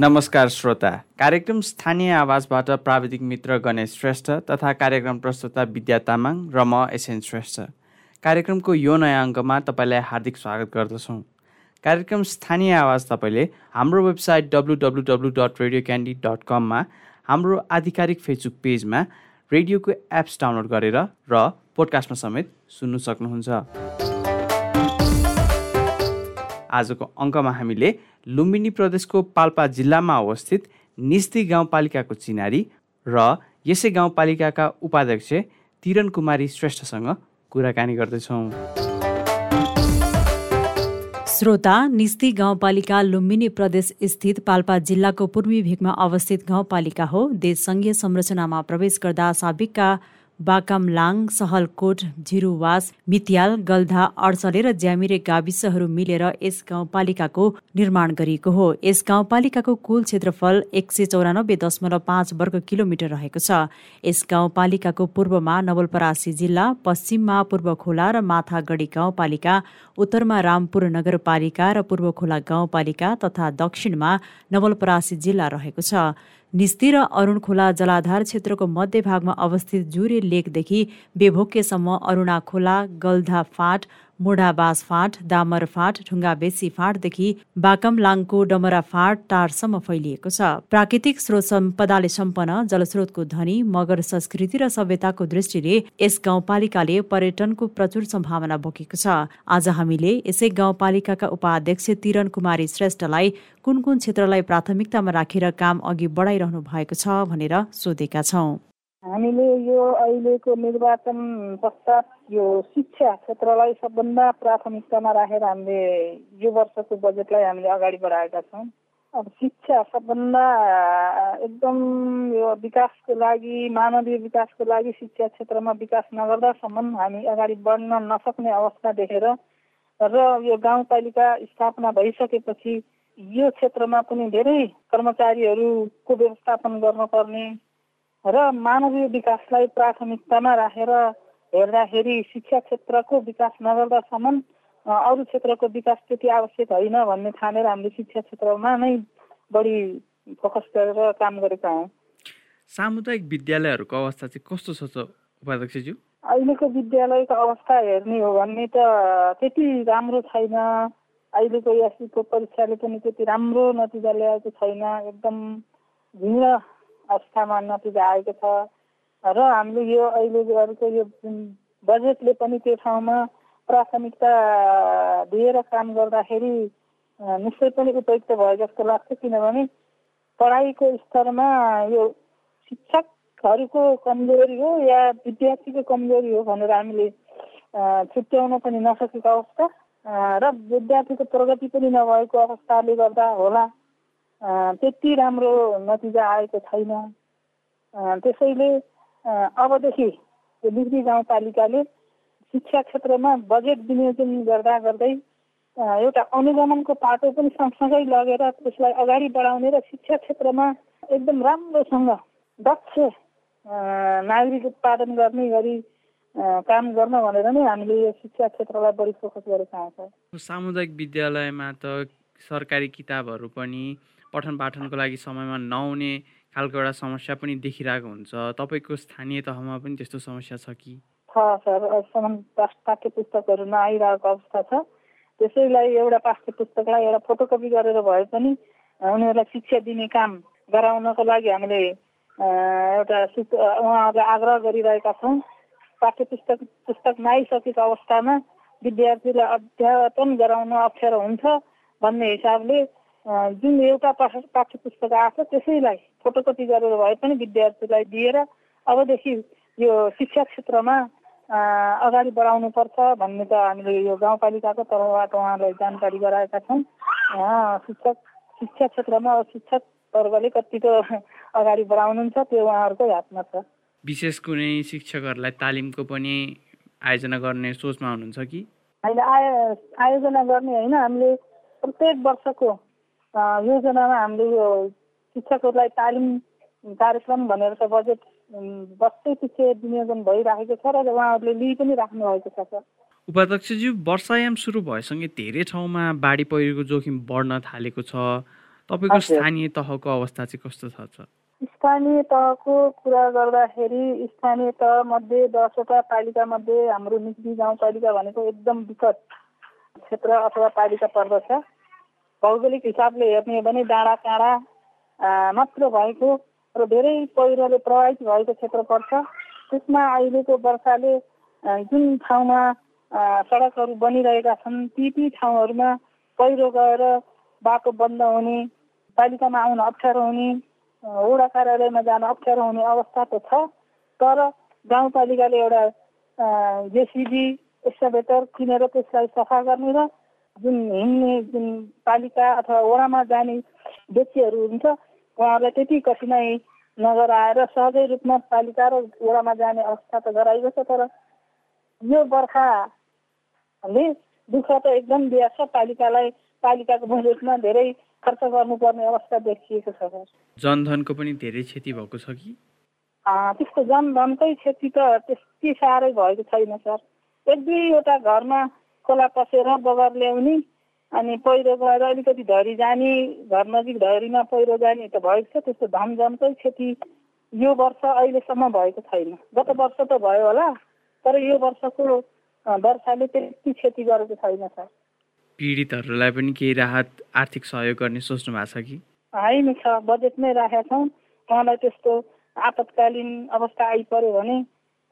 नमस्कार श्रोता। कार्यक्रम स्थानीय आवाजबाट प्राविधिक मित्र गणेश श्रेष्ठ तथा कार्यक्रम प्रस्तुता विद्या तामाङ र म एसएन श्रेष्ठ। कार्यक्रमको यो नयाँ अङ्कमा तपाईँलाई हार्दिक स्वागत गर्दछौँ। कार्यक्रम स्थानीय आवाज तपाईँले हाम्रो website W W W dot radio candy dot कममा हाम्रो आधिकारिक फेसबुक पेजमा रेडियोको एप्स डाउनलोड गरेर र पोडकास्टमा समेत सुन्नु सक्नुहुन्छ। आजको अङ्कमा हामीले लुम्बिनी प्रदेशको पाल्पा जिल्लामा अवस्थित निस्ती गाउँपालिकाको चिनारी र यसै गाउँपालिकाका उपाध्यक्ष तिरन कुमारी श्रेष्ठसँग कुराकानी गर्दैछौँ। श्रोता निस्ती गाउँपालिका लुम्बिनी प्रदेश स्थित पाल्पा जिल्लाको पूर्वी भेगमा अवस्थित गाउँपालिका हो। देश सङ्घीय संरचनामा प्रवेश गर्दा साबिकका बाकामलाङ सहलकोट झिरुवास मितियाल गल्धा अडसले र ज्यामिरे गाविसहरू मिलेर यस गाउँपालिकाको निर्माण गरिएको हो। यस गाउँपालिकाको कुल क्षेत्रफल एक सय चौरानब्बे दशमलव पाँच वर्ग किलोमिटर रहेको छ। यस गाउँपालिकाको पूर्वमा नवलपरासी जिल्ला पश्चिममा पूर्व खोला र माथागढी गाउँपालिका उत्तरमा रामपुर नगरपालिका र पूर्व खोला गाउँपालिका तथा दक्षिणमा नवलपरासी जिल्ला रहेको छ। निस्ती र अरुण खोला जलाधार क्षेत्रको मध्यभागमा अवस्थित जुरे लेकदेखि बेभोकेसम्म अरुणा खोला गल्धा फाँट मुढाबास फाँट दामर फाँट ढुङ्गा बेसी फाँटदेखि बाकमलाङको डमरा फाँट टारसम्म फैलिएको छ। प्राकृतिक स्रोत सम्पदाले सम्पन्न जलस्रोतको धनी मगर संस्कृति र सभ्यताको दृष्टिले यस गाउँपालिकाले पर्यटनको प्रचुर सम्भावना बोकेको छ। आज हामीले यसै गाउँपालिकाका उपाध्यक्ष तिरन कुमारी श्रेष्ठलाई कुन कुन क्षेत्रलाई प्राथमिकतामा राखेर काम अघि बढाइरहनु भएको छ भनेर सोधेका छौँ। हामीले यो अहिलेको निर्वाचन पश्चात यो शिक्षा क्षेत्रलाई सबभन्दा प्राथमिकतामा राखेर हामीले यो वर्षको बजेटलाई हामीले अगाडि बढाएका छौँ। अब शिक्षा सबभन्दा एकदम यो विकासको लागि मानवीय विकासको लागि शिक्षा क्षेत्रमा विकास नगर्दासम्म हामी अगाडि बढ्न नसक्ने अवस्था देखेर र यो गाउँपालिका स्थापना भइसकेपछि यो क्षेत्रमा पनि धेरै कर्मचारीहरूको व्यवस्थापन गर्नुपर्ने र मानवीय विकासलाई प्राथमिकतामा राखेर हेर्दाखेरि शिक्षा क्षेत्रको विकास नगर्दासम्म अरू क्षेत्रको विकास त्यति आवश्यक होइन भन्ने ठानेर हामीले शिक्षा क्षेत्रमा नै बढी फोकस गरेर काम गरेका हौँ। सामुदायिक विद्यालयहरूको अवस्था चाहिँ कस्तो छ उपाध्यक्षज्यू? अहिलेको विद्यालयको अवस्था हेर्ने हो भने त त्यति राम्रो छैन। अहिलेको एससीको परीक्षाले पनि त्यति राम्रो नतिजा ल्याएको छैन। एकदम भिन्न अवस्थामा नतिजा आएको छ। र हामीले यो अहिले यो बजेटले पनि त्यो ठाउँमा प्राथमिकता दिएर काम गर्दाखेरि निश्चय पनि उपयुक्त भयो जस्तो लाग्छ किनभने पढाइको स्तरमा यो शिक्षकहरूको कमजोरी हो या विद्यार्थीको कमजोरी हो भनेर हामीले छुट्याउन पनि नसकेको अवस्था। र विद्यार्थीको प्रगति पनि नभएको अवस्थाले गर्दा होला। त्यति राम्रो नतिजा आएको छैन। त्यसैले अबदेखि बिग्री गाउँपालिकाले शिक्षा क्षेत्रमा बजेट विनियोजन गर्दा गर्दै एउटा अनुगमनको पाटो पनि सँगसँगै लगेर त्यसलाई अगाडि बढाउने र शिक्षा क्षेत्रमा एकदम राम्रोसँग दक्ष नागरिक उत्पादन गर्ने गरी काम गर्न भनेर नै हामीले यो शिक्षा क्षेत्रलाई बढी फोकस गरेका छौँ। सामुदायिक विद्यालयमा त सरकारी किताबहरू पनि पठन पाठनको लागि समयमा नआउने खालको एउटा समस्या पनि देखिरहेको हुन्छ। तपाईँको स्थानीय तहमा पनि त्यस्तो समस्या छ कि? छ सर अहिलेसम्म पाठ्य पुस्तकहरू नआइरहेको अवस्था छ। त्यसैलाई एउटा पाठ्य पुस्तकलाई एउटा फोटोकपी गरेर भए पनि उनीहरूलाई शिक्षा दिने काम गराउनको लागि हामीले एउटा उहाँहरूलाई आग्रह गरिरहेका छौँ। पाठ्य पुस्तक पुस्तक नआइसकेको अवस्थामा विद्यार्थीलाई अध्यापन गराउन अप्ठ्यारो हुन्छ भन्ने हिसाबले जुन एउटा पाठ्य पुस्तक आएको त्यसैलाई फोटोकपी गरेर भए पनि विद्यार्थीलाई दिएर अबदेखि यो शिक्षा क्षेत्रमा अगाडि बढाउनुपर्छ भन्ने त हामीले यो गाउँपालिकाको तर्फबाट उहाँलाई जानकारी गराएका छौँ। शिक्षक शिक्षा क्षेत्रमा शिक्षक वर्गले कतिको अगाडि बढाउनुहुन्छ त्यो उहाँहरूकै हातमा छ। विशेष कुनै शिक्षकहरूलाई तालिमको पनि आयोजना गर्ने सोचमा हुनुहुन्छ कि? होइन आयो आयोजना गर्ने होइन हामीले प्रत्येक वर्षको योजनामा हामीले यो शिक्षकहरूलाई तालिम कार्यक्रम भनेर त बजेट बस्दै पछि विनियोजन भइराखेको छ र उहाँहरूले लिइ पनि राख्नु भएको छ सर उपाध्यक्षज्यू वर्षायाम सुरु भएसँगै धेरै ठाउँमा बाढी पहिरोको जोखिम बढ्न थालेको छ तपाईँको। स्थानीय तहको अवस्था चाहिँ कस्तो छ? स्थानीय तहको कुरा गर्दाखेरि स्थानीय तह मध्ये दसवटा पालिका मध्ये हाम्रो निक्दी गाउँपालिका भनेको एकदम विकट क्षेत्र अथवा पालिका पर्दछ भौगोलिक हिसाबले हेर्ने हो भने डाँडा काँडा मात्र भएको र धेरै पहिरोले प्रभावित भएको क्षेत्र पर्छ। त्यसमा अहिलेको वर्षाले जुन ठाउँमा सडकहरू बनिरहेका छन् ती ती ठाउँहरूमा पहिरो गएर बाटो बन्द हुने पालिकामा आउन अप्ठ्यारो हुने वडा कार्यालयमा जान अप्ठ्यारो हुने अवस्था त छ। तर गाउँपालिकाले एउटा जेसिबी एक्सकाभेटर किनेर त्यसलाई सफा गर्ने र जुन हिँड्ने जुन पालिका अथवा वडामा जाने व्यक्तिहरू हुन्छ उहाँहरूलाई त्यति कठिनाइ नगराएर सहजै रूपमा पालिका र वडामा जाने अवस्था त गराइएको छ तर यो बर्खाले दुःख त एकदम दिएको छ पालिकालाई पालिकाको बजेटमा धेरै खर्च गर्नुपर्ने अवस्था देखिएको छ। सर जनधनको पनि धेरै क्षति भएको छ कि? त्यस्तो जनधनकै क्षति त त्यति साह्रै भएको छैन सर। एक दुईवटा घरमा खोला पसेर बगर ल्याउने अनि पहिरो गएर अलिकति धरी जाने घर नजिक धरीमा पहिरो जाने त भएको छ त्यस्तो जनकै क्षति यो वर्ष अहिलेसम्म भएको छैन। गत वर्ष त भयो होला तर यो वर्षको वर्षाले त्यति क्षति गरेको छैन सर पीडितहरूलाई पनि केही राहत आर्थिक सहयोग गर्ने सोच्नु भएको छ कि? होइन छ बजेटमै राखेका छौँ। उहाँलाई त्यस्तो आपतकालीन अवस्था आइपऱ्यो भने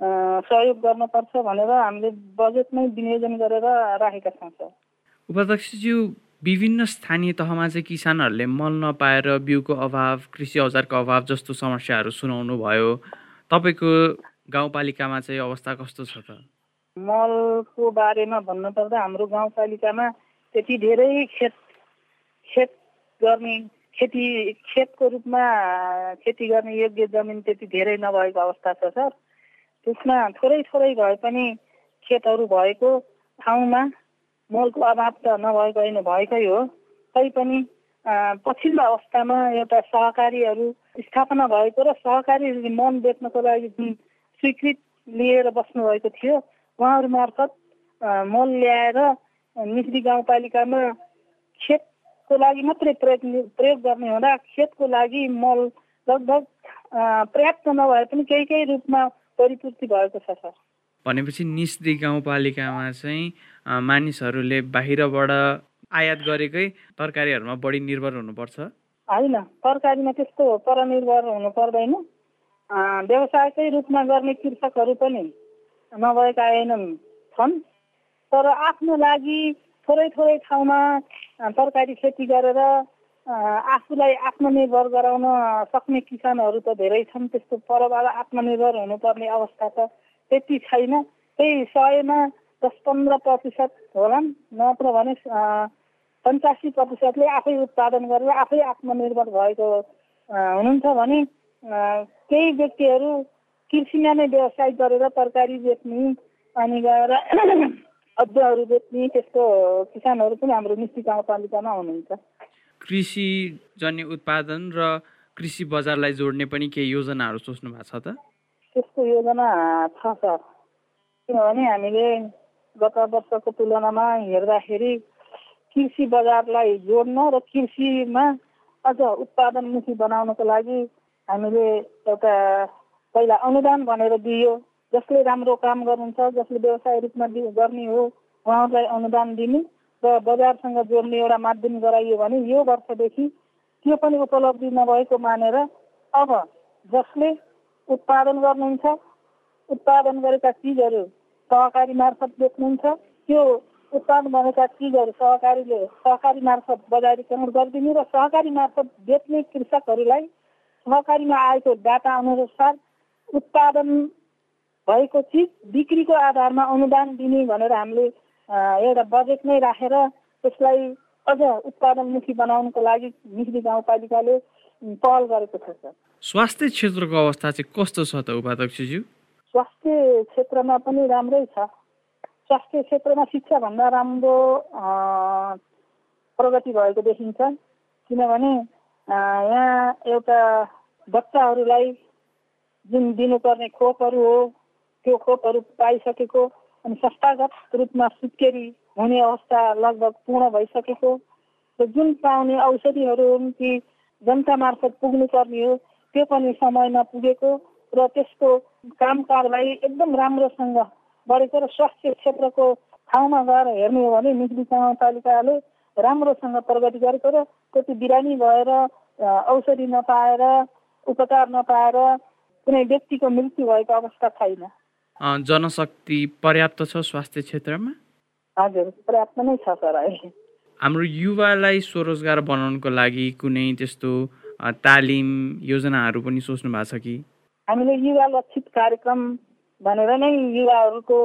सहयोग गर्नुपर्छ भनेर हामीले बजेटमै विनियोजन गरेर राखेका छौँ सर। उपाध्यक्षज्यू विभिन्न स्थानीय तहमा चाहिँ किसानहरूले मल नपाएर बिउको अभाव कृषि औजारको अभाव जस्तो समस्याहरू सुनाउनु भयो। तपाईँको गाउँपालिकामा चाहिँ अवस्था कस्तो छ त मलको बारेमा भन्नुपर्दा हाम्रो गाउँपालिकामा त्यति धेरै खेत खेत गर्ने खेती खेतको रूपमा खेती गर्ने योग्य जमिन त्यति धेरै नभएको अवस्था छ सर। त्यसमा थोरै थोरै भए पनि खेतहरू भएको ठाउँमा मलको अभाव त नभएको होइन भएकै हो। तैपनि पछिल्लो अवस्थामा एउटा सहकारीहरू स्थापना भएको र सहकारी मल बेच्नको लागि जुन स्वीकृत लिएर बस्नुभएको थियो उहाँहरू मार्फत मल ल्याएर निक्री गाउँपालिकामा खेतको लागि मात्रै प्रयोग प्रयोग गर्ने हुँदा खेतको लागि मल लगभग पर्याप्त नभए पनि केही केही रूपमा परिपूर्ति भएको छ सर। भनेपछि निस्दी गाउँपालिकामा चाहिँ मानिसहरूले बाहिरबाट आयात गरेकै तरकारीहरूमा बढी निर्भर हुनुपर्छ? होइन तरकारीमा त्यस्तो परनिर्भर हुनु पर्दैन। व्यवसायकै रूपमा गर्ने कृषकहरू पनि नभएका होइनन् छन्। तर आफ्नो लागि थोरै थोरै ठाउँमा तरकारी खेती गरेर आफूलाई आत्मनिर्भर गराउन सक्ने किसानहरू त धेरै छन् त्यस्तो परबाट आत्मनिर्भर हुनुपर्ने अवस्था त त्यति छैन। त्यही सयमा दस पन्ध्र प्रतिशत होलान् नत्र भने पन्चासी प्रतिशतले आफै उत्पादन गरेर आफै आत्मनिर्भर भएको हुनुहुन्छ भने केही व्यक्तिहरू कृषिमा नै व्यवसाय गरेर तरकारी बेच्ने अनि गएर अदुवाहरू बेच्ने त्यस्तो किसानहरू पनि हाम्रो निश्चित गाउँपालिकामा हुनुहुन्छ। कृषिजन्य उत्पादन र कृषि बजारलाई जोड्ने पनि केही योजनाहरू सोच्नु भएको छ त? त्यस्तो योजना छ सर किनभने हामीले गत वर्षको तुलनामा हेर्दाखेरि कृषि बजारलाई जोड्न र कृषिमा अझ उत्पादनमुखी बनाउनको लागि हामीले एउटा पहिला अनुदान भनेर दियो जसले राम्रो काम गर्नुहुन्छ जसले व्यवसाय रूपमा गर्ने हो उहाँहरूलाई अनुदान दिने। र बजारसँग जोड्ने एउटा माध्यम गराइयो भने यो वर्षदेखि त्यो पनि उपलब्धि नभएको मानेर अब जसले उत्पादन गर्नुहुन्छ उत्पादन गरेका चिजहरू सहकारी मार्फत बेच्नुहुन्छ त्यो उत्पादन गरेका चिजहरू सहकारीले सहकारी मार्फत बजारीकरण गरिदिने र सहकारी मार्फत बेच्ने कृषकहरूलाई सहकारीमा आएको डाटा अनुसार उत्पादन भएको चिज बिक्रीको आधारमा अनुदान दिने भनेर हामीले एउटा बजेट नै राखेर त्यसलाई अझ उत्पादनमुखी बनाउनको लागि मिश्री गाउँपालिकाले पहल गरेको छ सर। स्वास्थ्य क्षेत्रको अवस्था चाहिँ कस्तो छ त उपाध्यक्षज्यू? स्वास्थ्य क्षेत्रमा पनि राम्रै छ। स्वास्थ्य क्षेत्रमा शिक्षाभन्दा राम्रो प्रगति भएको देखिन्छ। किनभने यहाँ एउटा बच्चाहरूलाई जुन दिनुपर्ने खोपहरू हो त्यो खोपहरू पाइसकेको अनि संस्थागत रूपमा सुत्केरी हुने अवस्था लगभग पूर्ण भइसकेको र जुन पाउने औषधिहरू हुन् ती जनता मार्फत पुग्नुपर्ने हो त्यो पनि समयमा पुगेको र त्यसको काम कारवाही एकदम राम्रोसँग बढेको र स्वास्थ्य क्षेत्रको ठाउँमा गएर हेर्ने हो भने निजी गाउँपालिकाले राम्रोसँग प्रगति गरेको र कति बिरामी भएर औषधि नपाएर उपचार नपाएर कुनै व्यक्तिको मृत्यु भएको अवस्था छैन। जनशक्ति पर्याप्त छ स्वास्थ्य क्षेत्रमा? हजुर पर्याप्त नै छ सर अहिले। हाम्रो युवालाई स्वरोजगार बनाउनको लागि कुनै त्यस्तो तालिम योजनाहरू पनि सोच्नु भएको छ कि? हामीले युवा लक्षित कार्यक्रम भनेर नै युवाहरूको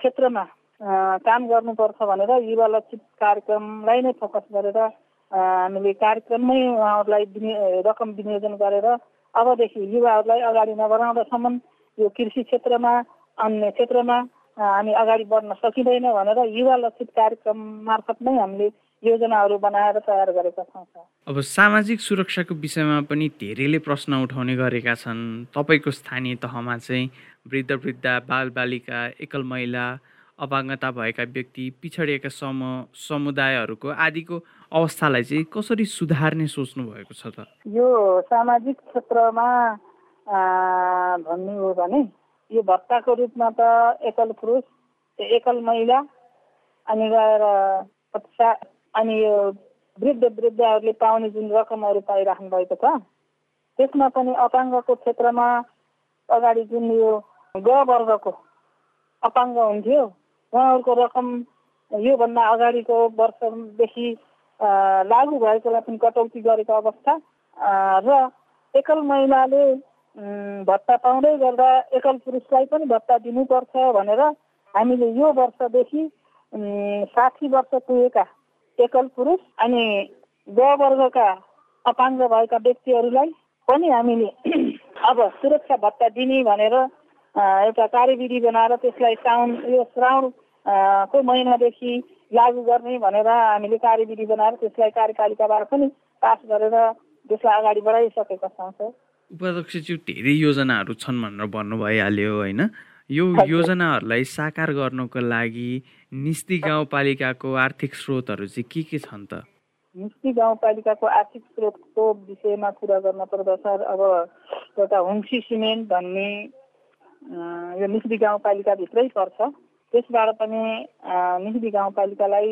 क्षेत्रमा काम गर्नुपर्छ भनेर युवा लक्षित कार्यक्रमलाई नै फोकस गरेर हामीले कार्यक्रममै उहाँहरूलाई रकम विनियोजन गरेर अबदेखि युवाहरूलाई अगाडि नबढाउँदासम्म यो कृषि क्षेत्रमा अन्य क्षेत्रमा हामी अगाडि बढ्न सकिँदैन भनेर युवा लक्षित कार्यक्रम मार्फत नै हामीले योजनाहरू बनाएर तयार गरेका छौँ अब सामाजिक सुरक्षाको विषयमा पनि धेरैले प्रश्न उठाउने गरेका छन्। तपाईँको स्थानीय तहमा चाहिँ वृद्ध वृद्ध बालबालिका एकल महिला अपाङ्गता भएका व्यक्ति पिछडिएका सम समुदायहरूको आदिको अवस्थालाई चाहिँ कसरी सुधार्ने सोच्नु भएको छ त? यो सामाजिक क्षेत्रमा भन्ने हो भने यो भत्ताको रूपमा त एकल पुरुष एकल महिला अनि गएर अनि यो वृद्ध वृद्धहरूले पाउने जुन रकमहरू पाइराख्नु भएको छ त्यसमा पनि अपाङ्गको क्षेत्रमा अगाडि जुन यो ग वर्गको अपाङ्ग हुन्थ्यो उहाँहरूको रकम योभन्दा अगाडिको वर्षदेखि लागु भएकोलाई पनि कटौती गरेको अवस्था र एकल महिलाले भत्ता पाउँदै गर्दा एकल पुरुषलाई पनि भत्ता दिनुपर्छ भनेर हामीले यो वर्षदेखि साठी वर्ष पुगेका एकल पुरुष अनि ग वर्गका अपाङ्ग भएका व्यक्तिहरूलाई पनि हामीले अब सुरक्षा भत्ता दिने भनेर एउटा कार्यविधि बनाएर त्यसलाई साउन यो श्रावण को महिनादेखि लागू गर्ने भनेर हामीले कार्यविधि बनाएर त्यसलाई कार्यपालिकाबाट पनि पास गरेर त्यसलाई अगाडि बढाइसकेका छौँ सर। उपाध्यक्षज्यू धेरै योजनाहरू छन् भनेर भन्नु भइहाल्यो होइन? यो योजनाहरूलाई साकार गर्नको लागि निस्ती गाउँपालिकाको आर्थिक स्रोतहरू चाहिँ के के छन् त? निस्ती गाउँपालिकाको आर्थिक स्रोतको विषयमा कुरा गर्न पर्दा सर अब एउटा हुम्सी सिमेन्ट भन्ने यो निस्ती गाउँपालिकाभित्रै पर्छ। त्यसबाट पनि निहिदी गाउँपालिकालाई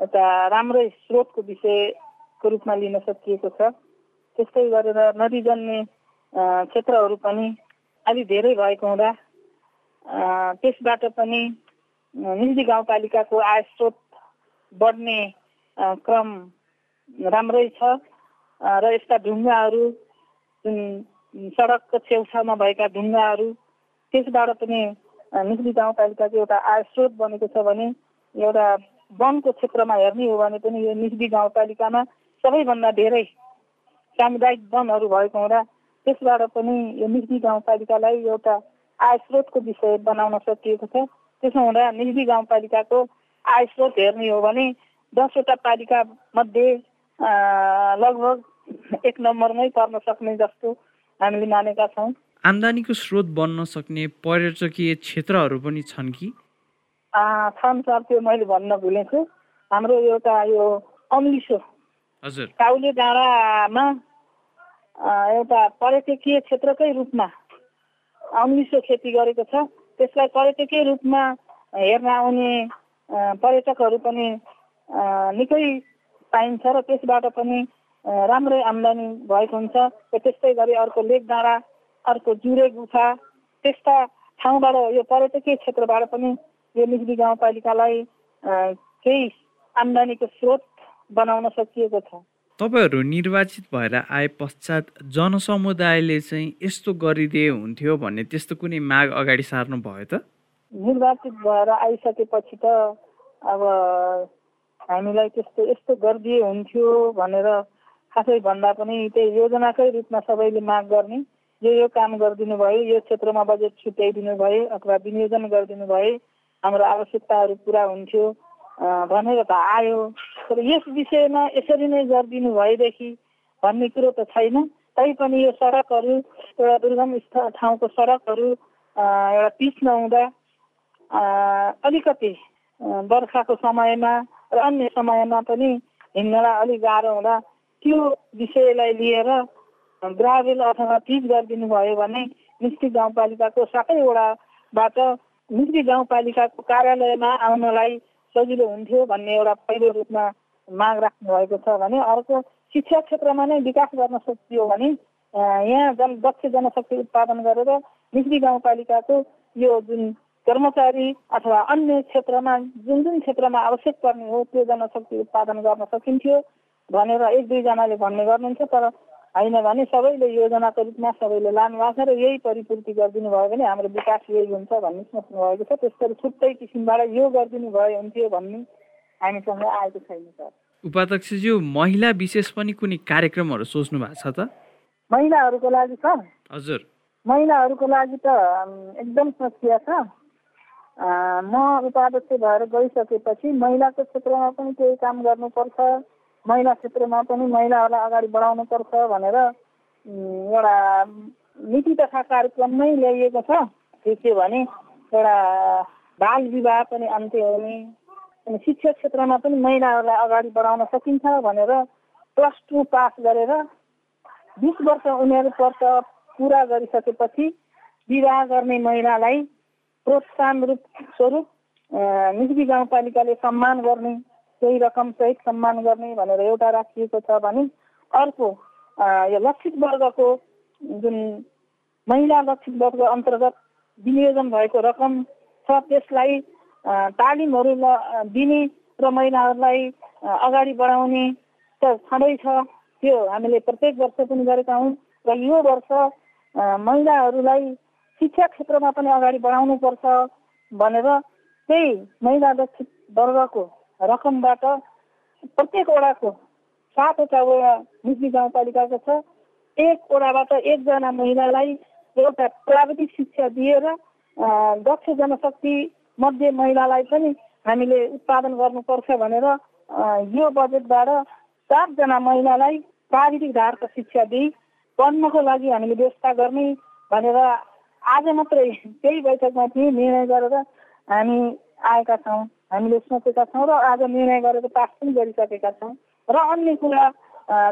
एउटा राम्रै स्रोतको विषयको रूपमा लिन सकिएको छ। त्यस्तै गरेर नदीजन्य क्षेत्रहरू पनि अलि धेरै भएको हुँदा त्यसबाट पनि निजी गाउँपालिकाको आय स्रोत बढ्ने क्रम राम्रै छ। र यस्ता ढुङ्गाहरू जुन सडकको छेउछाउमा भएका ढुङ्गाहरू त्यसबाट पनि निक्ली गाउँपालिकाको एउटा आय स्रोत बनेको छ भने एउटा वनको क्षेत्रमा हेर्ने हो भने पनि यो निस्बी गाउँपालिकामा सबैभन्दा धेरै सामुदायिक वनहरू भएको हुँदा त्यसबाट पनि यो निस्बी गाउँपालिकालाई एउटा आय स्रोतको विषय बनाउन सकिएको छ। त्यसो हुँदा निस्बी गाउँपालिकाको आय स्रोत हेर्ने हो भने दसवटा पालिका मध्ये लगभग एक नम्बरमै पर्न सक्ने जस्तो हामीले मानेका छौँ। आम्दानीको स्रोत बन्न सक्ने पर्यटकीय क्षेत्रहरू पनि छन् कि? छन् सर त्यो मैले भन्न भुलेछु हाम्रो एउटा यो अम्लिसो हजुर। काउले डाँडामा एउटा पर्यटकीय क्षेत्रकै रूपमा अम्लिसो खेती गरेको छ। त्यसलाई पर्यटकीय रूपमा हेर्न आउने पर्यटकहरू पनि निकै पाइन्छ र त्यसबाट पनि राम्रै आम्दानी भएको हुन्छ। त्यस्तै गरी अर्को लेक डाँडा अर्को जुरे गुफा त्यस्ता ठाउँबाट यो पर्यटकीय क्षेत्रबाट पनि यो निजी गाउँपालिकालाई केही आम्दानीको स्रोत बनाउन सकिएको छ। तपाईँहरू निर्वाचित भएर आए पश्चात जनसमुदायले चाहिँ यस्तो गरिदिए हुन्थ्यो भन्ने त्यस्तो कुनै माग अगाडि सार्नु भयो त? निर्वाचित भएर आइसकेपछि त अब हामीलाई त्यस्तो यस्तो गरिदिए हुन्थ्यो भनेर खासै भन्दा पनि त्यही योजनाकै रूपमा सबैले माग गर्ने। यो यो काम गरिदिनु भयो यो क्षेत्रमा बजेट छुट्याइदिनु भयो अथवा विनियोजन गरिदिनु भयो। हाम्रो आवश्यकताहरू पुरा हुन्थ्यो भनेर त आयो। तर यस विषयमा यसरी नै गरिदिनु भएदेखि भन्ने कुरो त छैन। तैपनि यो सडकहरू एउटा दुर्गम ठाउँको सडकहरू एउटा पिच नहुँदा अलिकति बर्खाको समयमा र अन्य समयमा पनि हिँड्नलाई अलिक गाह्रो हुँदा त्यो विषयलाई लिएर ग्राभेल अथवा पिच गरिदिनु भयो भने निस्ती गाउँपालिकाको सबैवटाबाट निस्ती गाउँपालिकाको कार्यालयमा आउनलाई सजिलो हुन्थ्यो भन्ने एउटा पहिलो रूपमा माग राख्नु भएको छ भने अर्को शिक्षा क्षेत्रमा नै विकास गर्न सकियो भने यहाँ जन दक्ष जनशक्ति उत्पादन गरेर निस्ती गाउँपालिकाको यो जुन कर्मचारी अथवा अन्य क्षेत्रमा जुन जुन क्षेत्रमा आवश्यक पर्ने हो त्यो जनशक्ति उत्पादन गर्न सकिन्थ्यो भनेर एक दुईजनाले भन्ने गर्नुहुन्छ तर होइन भने सबैले योजनाको रूपमा सबैले लानु भएको छ र यही परिपूर्ति गरिदिनु भयो भने हाम्रो विकास यही हुन्छ भन्ने सोच्नु भएको छ। त्यस गरी छुट्टै किसिमबाट यो गरिदिनु भयो हुन्थ्यो भन्ने हामीसँग आएको छैन सर। उपाध्यक्षज्यू महिला विशेष पनि कुनै कार्यक्रमहरू सोच्नु भएको छ त? महिलाहरूको लागि सर। हजुर। महिलाहरूको लागि त एकदम सोचिया छ। म उपाध्यक्ष भएर गइसकेपछि महिलाको क्षेत्रमा पनि केही काम गर्नुपर्छ। महिला क्षेत्रमा पनि महिलाहरूलाई अगाडि बढाउनुपर्छ भनेर एउटा नीति तथा कार्यक्रममै ल्याइएको छ। के भने एउटा बाल विवाह पनि अन्त्य हुने अनि शिक्षा क्षेत्रमा पनि महिलाहरूलाई अगाडि बढाउन सकिन्छ भनेर प्लस टू पास गरेर बिस वर्ष उमेर वर्ष पुरा गरिसकेपछि विवाह गर्ने महिलालाई प्रोत्साहन रूप स्वरूप निजी गाउँपालिकाले सम्मान गर्ने केही रकम सहित सम्मान गर्ने भनेर एउटा राखिएको छ भने अर्को यो लक्षित वर्गको जुन महिला लक्षित वर्ग अन्तर्गत विनियोजन भएको रकम छ त्यसलाई तालिमहरू दिने र महिलाहरूलाई अगाडि बढाउने त छँदै छ। त्यो हामीले प्रत्येक वर्ष पनि गरेका हौँ र यो वर्ष महिलाहरूलाई शिक्षा क्षेत्रमा पनि अगाडि बढाउनुपर्छ भनेर त्यही महिला लक्षित वर्गको रकमबाट प्रत्येक वडाको सातवटा वडा निजी गाउँपालिकाको छ। एक एकजना महिलालाई एउटा प्राविधिक शिक्षा दिएर दक्ष जनशक्ति मध्ये महिलालाई पनि हामीले उत्पादन गर्नुपर्छ भनेर यो बजेटबाट सातजना महिलालाई प्राविधिक धारको शिक्षा दिई पढ्नको लागि हामीले व्यवस्था गर्ने भनेर आज मात्रै त्यही बैठकमा थिएँ निर्णय गरेर हामी आएका छौँ। हामीले सोचेका छौँ र आज निर्णय गरेर पास पनि गरिसकेका छौँ र अन्य कुरा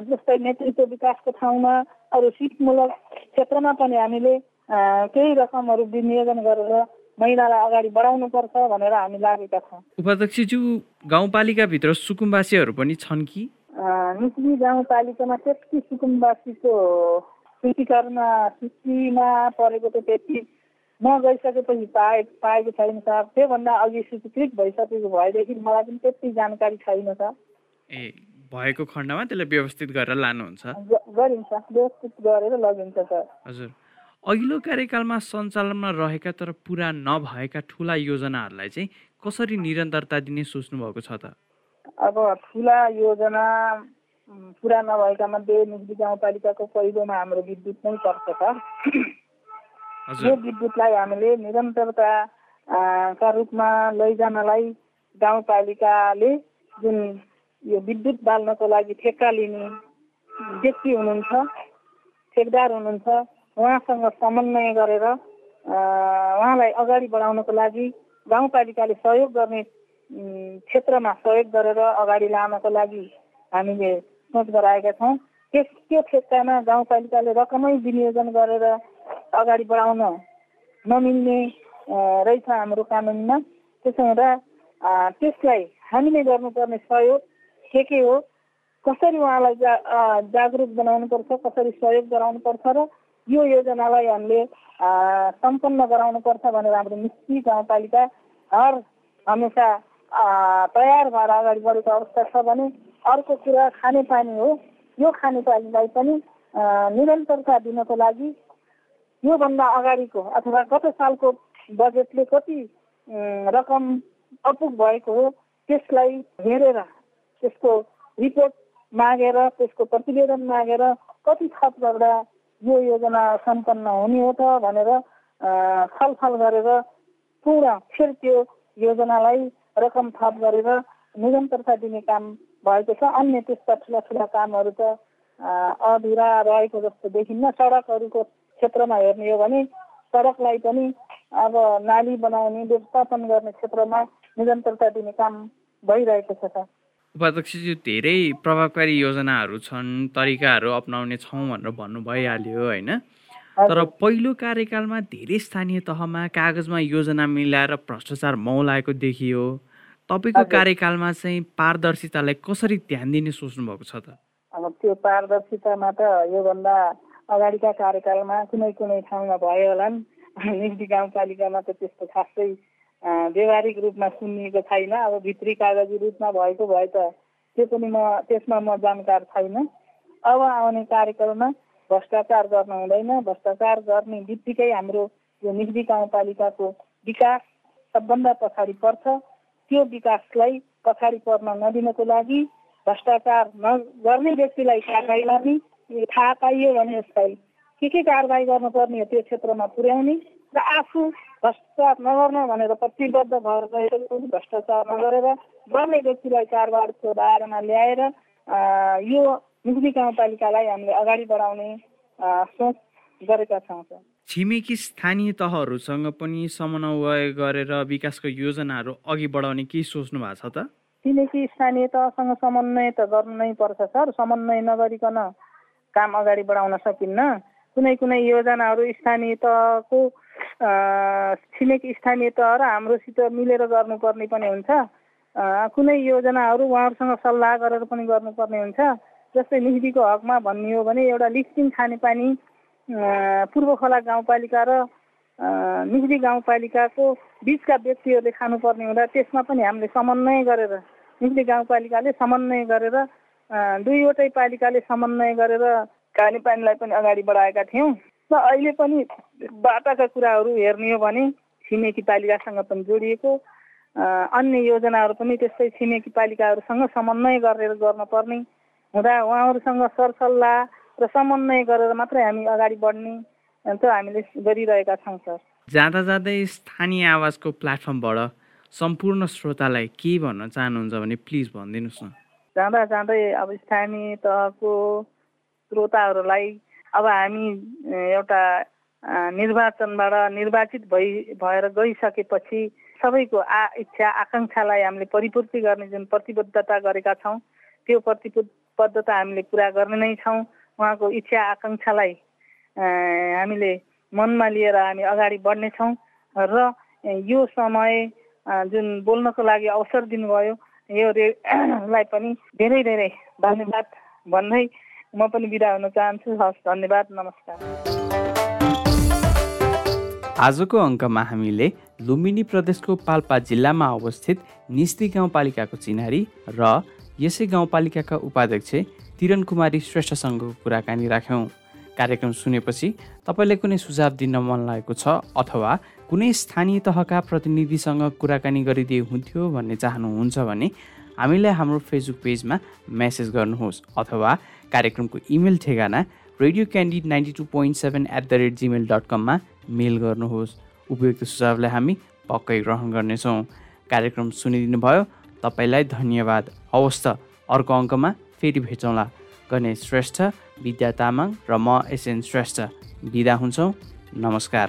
जस्तै नेतृत्व विकासको ठाउँमा अरू सिपमूलक क्षेत्रमा पनि हामीले केही रकमहरू विनियोजन गरेर महिलालाई अगाडि बढाउनुपर्छ भनेर हामी लागेका छौँ। उपाध्यक्षज्यू गाउँपालिकाभित्र सुकुम्बासीहरू पनि छन् कि? निस्ली गाउँपालिकामा त्यति सुकुम्बासीको सूचीकरणमा सूचीमा परेको त त्यति म गइसकेपछि पाए पाएको छैन सर त्योभन्दा अघि सूचीकृत भइसकेको भएदेखि मलाई पनि त्यति जानकारी छैन सर ए भएको खण्डमा त्यसलाई व्यवस्थित गरेर लानुहुन्छ? गरिन्छ। व्यवस्थित गरेर लगिन्छ सर हजुर। अघिल्लो कार्यकालमा सञ्चालनमा रहेका तर पुरा नभएका ठुला योजनाहरूलाई चाहिँ कसरी निरन्तरता दिने सोच्नु भएको छ त? अब ठुला योजना पुरा नभएका मध्ये निजी गाउँपालिकाको पहिलोमा हाम्रो विद्युत नै पर्छ सर यो विद्युतलाई हामीले निरन्तरता का रूपमा लैजानलाई गाउँपालिकाले जुन यो विद्युत बाल्नको लागि ठेक्का लिने व्यक्ति हुनुहुन्छ ठेकदार हुनुहुन्छ उहाँसँग समन्वय गरेर उहाँलाई अगाडि बढाउनको लागि गाउँपालिकाले सहयोग गर्ने क्षेत्रमा सहयोग गरेर अगाडि लानको लागि हामीले सोच गराएका छौँ। त्यस त्यो ठेक्कामा गाउँपालिकाले रकमै विनियोजन गरेर अगाडि बढाउन नमिल्ने रहेछ हाम्रो कानुनमा। त्यसो हुँदा त्यसलाई हामीले गर्नुपर्ने सहयोग के के हो? कसरी उहाँलाई जा जागरुक बनाउनुपर्छ कसरी सहयोग गराउनुपर्छ र यो योजनालाई हामीले सम्पन्न गराउनुपर्छ भनेर हाम्रो मिस्त्री गाउँपालिका हर हमेसा तयार भएर अगाडि बढेको अवस्था छ भने अर्को कुरा खानेपानी हो। यो खानेपानीलाई पनि निरन्तरता दिनको लागि योभन्दा अगाडिको अथवा गत सालको बजेटले कति रकम अपुग भएको हो त्यसलाई हेरेर त्यसको रिपोर्ट मागेर त्यसको प्रतिवेदन मागेर कति थप गर्दा यो योजना सम्पन्न हुने हो त भनेर छलफल गरेर पुरा फेरि त्यो योजनालाई रकम थप गरेर निरन्तरता दिने काम भएको छ। अन्य त्यस्ता ठुला ठुला कामहरू त अधुरा रहेको जस्तो देखिन्न। सडकहरूको क्षेत्रमा हेर्ने हो भने सडकलाई पनि अब नाली बनाउने व्यवस्थापन गर्ने क्षेत्रमा निरन्तरता दिने काम भइरहेको छ त। उपाध्यक्षज्यू धेरै प्रभावकारी योजनाहरू छन् तरिकाहरू अप्नाउने छौँ भनेर भन्नु भइहाल्यो होइन? तर पहिलो कार्यकालमा धेरै स्थानीय तहमा कागजमा योजना मिलाएर भ्रष्टाचार मौलाएको देखियो। तपाईँको कार्यकालमा चाहिँ पारदर्शितालाई कसरी ध्यान दिने सोच्नु भएको छ त? अब त्यो पारदर्शितामा त योभन्दा अगाडिका कार्यकालमा कुनै कुनै ठाउँमा भयो होला नि। निम्ति गाउँपालिकामा त त्यस्तो खासै व्यवहारिक रूपमा सुनिएको छैन। अब भित्री कागजी रूपमा भएको भए त त्यो पनि म त्यसमा म जानकार छैन। अब आउने कार्यकालमा भ्रष्टाचार गर्न हुँदैन। भ्रष्टाचार गर्ने बित्तिकै हाम्रो यो निजी गाउँपालिकाको विकास सबभन्दा पछाडि पर्छ। त्यो विकासलाई पछाडि पर्न नदिनको लागि भ्रष्टाचार नगर्ने व्यक्तिलाई कारवाही गर्ने थाहा पाइयो भने यसलाई के के कारवाही गर्नुपर्ने हो त्यो क्षेत्रमा पुर्याउने र आफू भ्रष्टाचार नगर्न भनेर प्रतिबद्ध भएर गएको भ्रष्टाचार नगरेर गर्ने व्यक्तिलाई कारबारको दायरामा ल्याएर यो निजी गाउँपालिकालाई हामीले अगाडि बढाउने सोच गरेका छौँ छिमेकी स्थानीय तहहरूसँग पनि समन्वय गरेर विकासको योजनाहरू अघि बढाउने केही सोच्नु भएको छ त? छिमेकी स्थानीय तहसँग समन्वय त गर्नु नै पर्छ सर। समन्वय नगरिकन काम अगाडि बढाउन सकिन्न। कुनै कुनै योजनाहरू स्थानीय तहको छिमेकी स्थानीय तह र हाम्रोसित मिलेर गर्नुपर्ने पनि हुन्छ। कुनै योजनाहरू उहाँहरूसँग सल्लाह गरेर पनि गर्नुपर्ने हुन्छ। जस्तै निस्बीको हकमा भन्ने हो भने एउटा लिस्टिङ खानेपानी पूर्व खोला गाउँपालिका र निस्बी गाउँपालिकाको बिचका व्यक्तिहरूले खानुपर्ने हुँदा त्यसमा पनि हामीले समन्वय गरेर निस्बी गाउँपालिकाले समन्वय गरेर दुईवटै पालिकाले समन्वय गरेर खानेपानीलाई पनि अगाडि बढाएका थियौँ। र अहिले पनि बाटाका कुराहरू हेर्ने हो भने छिमेकी पालिकासँग पनि जोडिएको अन्य योजनाहरू पनि त्यस्तै छिमेकी पालिकाहरूसँग समन्वय गरेर गर्नुपर्ने हुँदा उहाँहरूसँग सरसल्लाह र समन्वय गरेर मात्रै हामी अगाडि बढ्ने त हामीले गरिरहेका छौँ सर। जाँदा जाँदै स्थानीय आवाजको प्लेटफर्मबाट सम्पूर्ण श्रोतालाई के भन्न चाहनुहुन्छ भने प्लिज भनिदिनुहोस् न। जाँदा जाँदै अब स्थानीय तहको श्रोताहरूलाई अब हामी एउटा निर्वाचनबाट निर्वाचित भइ भएर गइसकेपछि सबैको आ इच्छा आकाङ्क्षालाई हामीले परिपूर्ति गर्ने जुन प्रतिबद्धता गरेका छौँ त्यो प्रतिबद्धता हामीले पुरा गर्ने नै छौँ। उहाँको इच्छा आकाङ्क्षालाई हामीले मनमा लिएर हामी अगाडि बढ्नेछौँ र यो समय जुन बोल्नको लागि अवसर दिनुभयो यो पनि धेरै धेरै धन्यवाद भन्दै म पनि बिदा हुन चाहन्छु। हस् धन्यवाद नमस्कार। आजको अङ्कमा हामीले लुम्बिनी प्रदेशको पाल्पा जिल्लामा अवस्थित निस्ती गाउँपालिकाको चिनारी र यसै गाउँपालिकाका उपाध्यक्ष तिरन कुमारी श्रेष्ठसँगको कुराकानी राख्यौँ। कार्यक्रम सुनेपछि तपाईँलाई कुनै सुझाव दिन मन लागेको छ अथवा कुनै स्थानीय तहका प्रतिनिधिसँग कुराकानी गरिदिए हुन्थ्यो भन्ने चाहनुहुन्छ भने हामीलाई हाम्रो फेसबुक पेजमा मेसेज गर्नुहोस् अथवा कार्यक्रमको इमेल ठेगाना radio candid ninety two point seven at the rate Gmail dot कममा मेल गर्नुहोस्। उपयुक्त सुझावलाई हामी पक्कै ग्रहण गर्नेछौँ। कार्यक्रम सुनिदिनु भयो तपाईँलाई धन्यवाद। हवस् त अर्को अङ्कमा फेरि भेटौँला। गणेश श्रेष्ठ विद्या तामाङ र म एसएन श्रेष्ठ। बिदा हुन्छौँ। नमस्कार।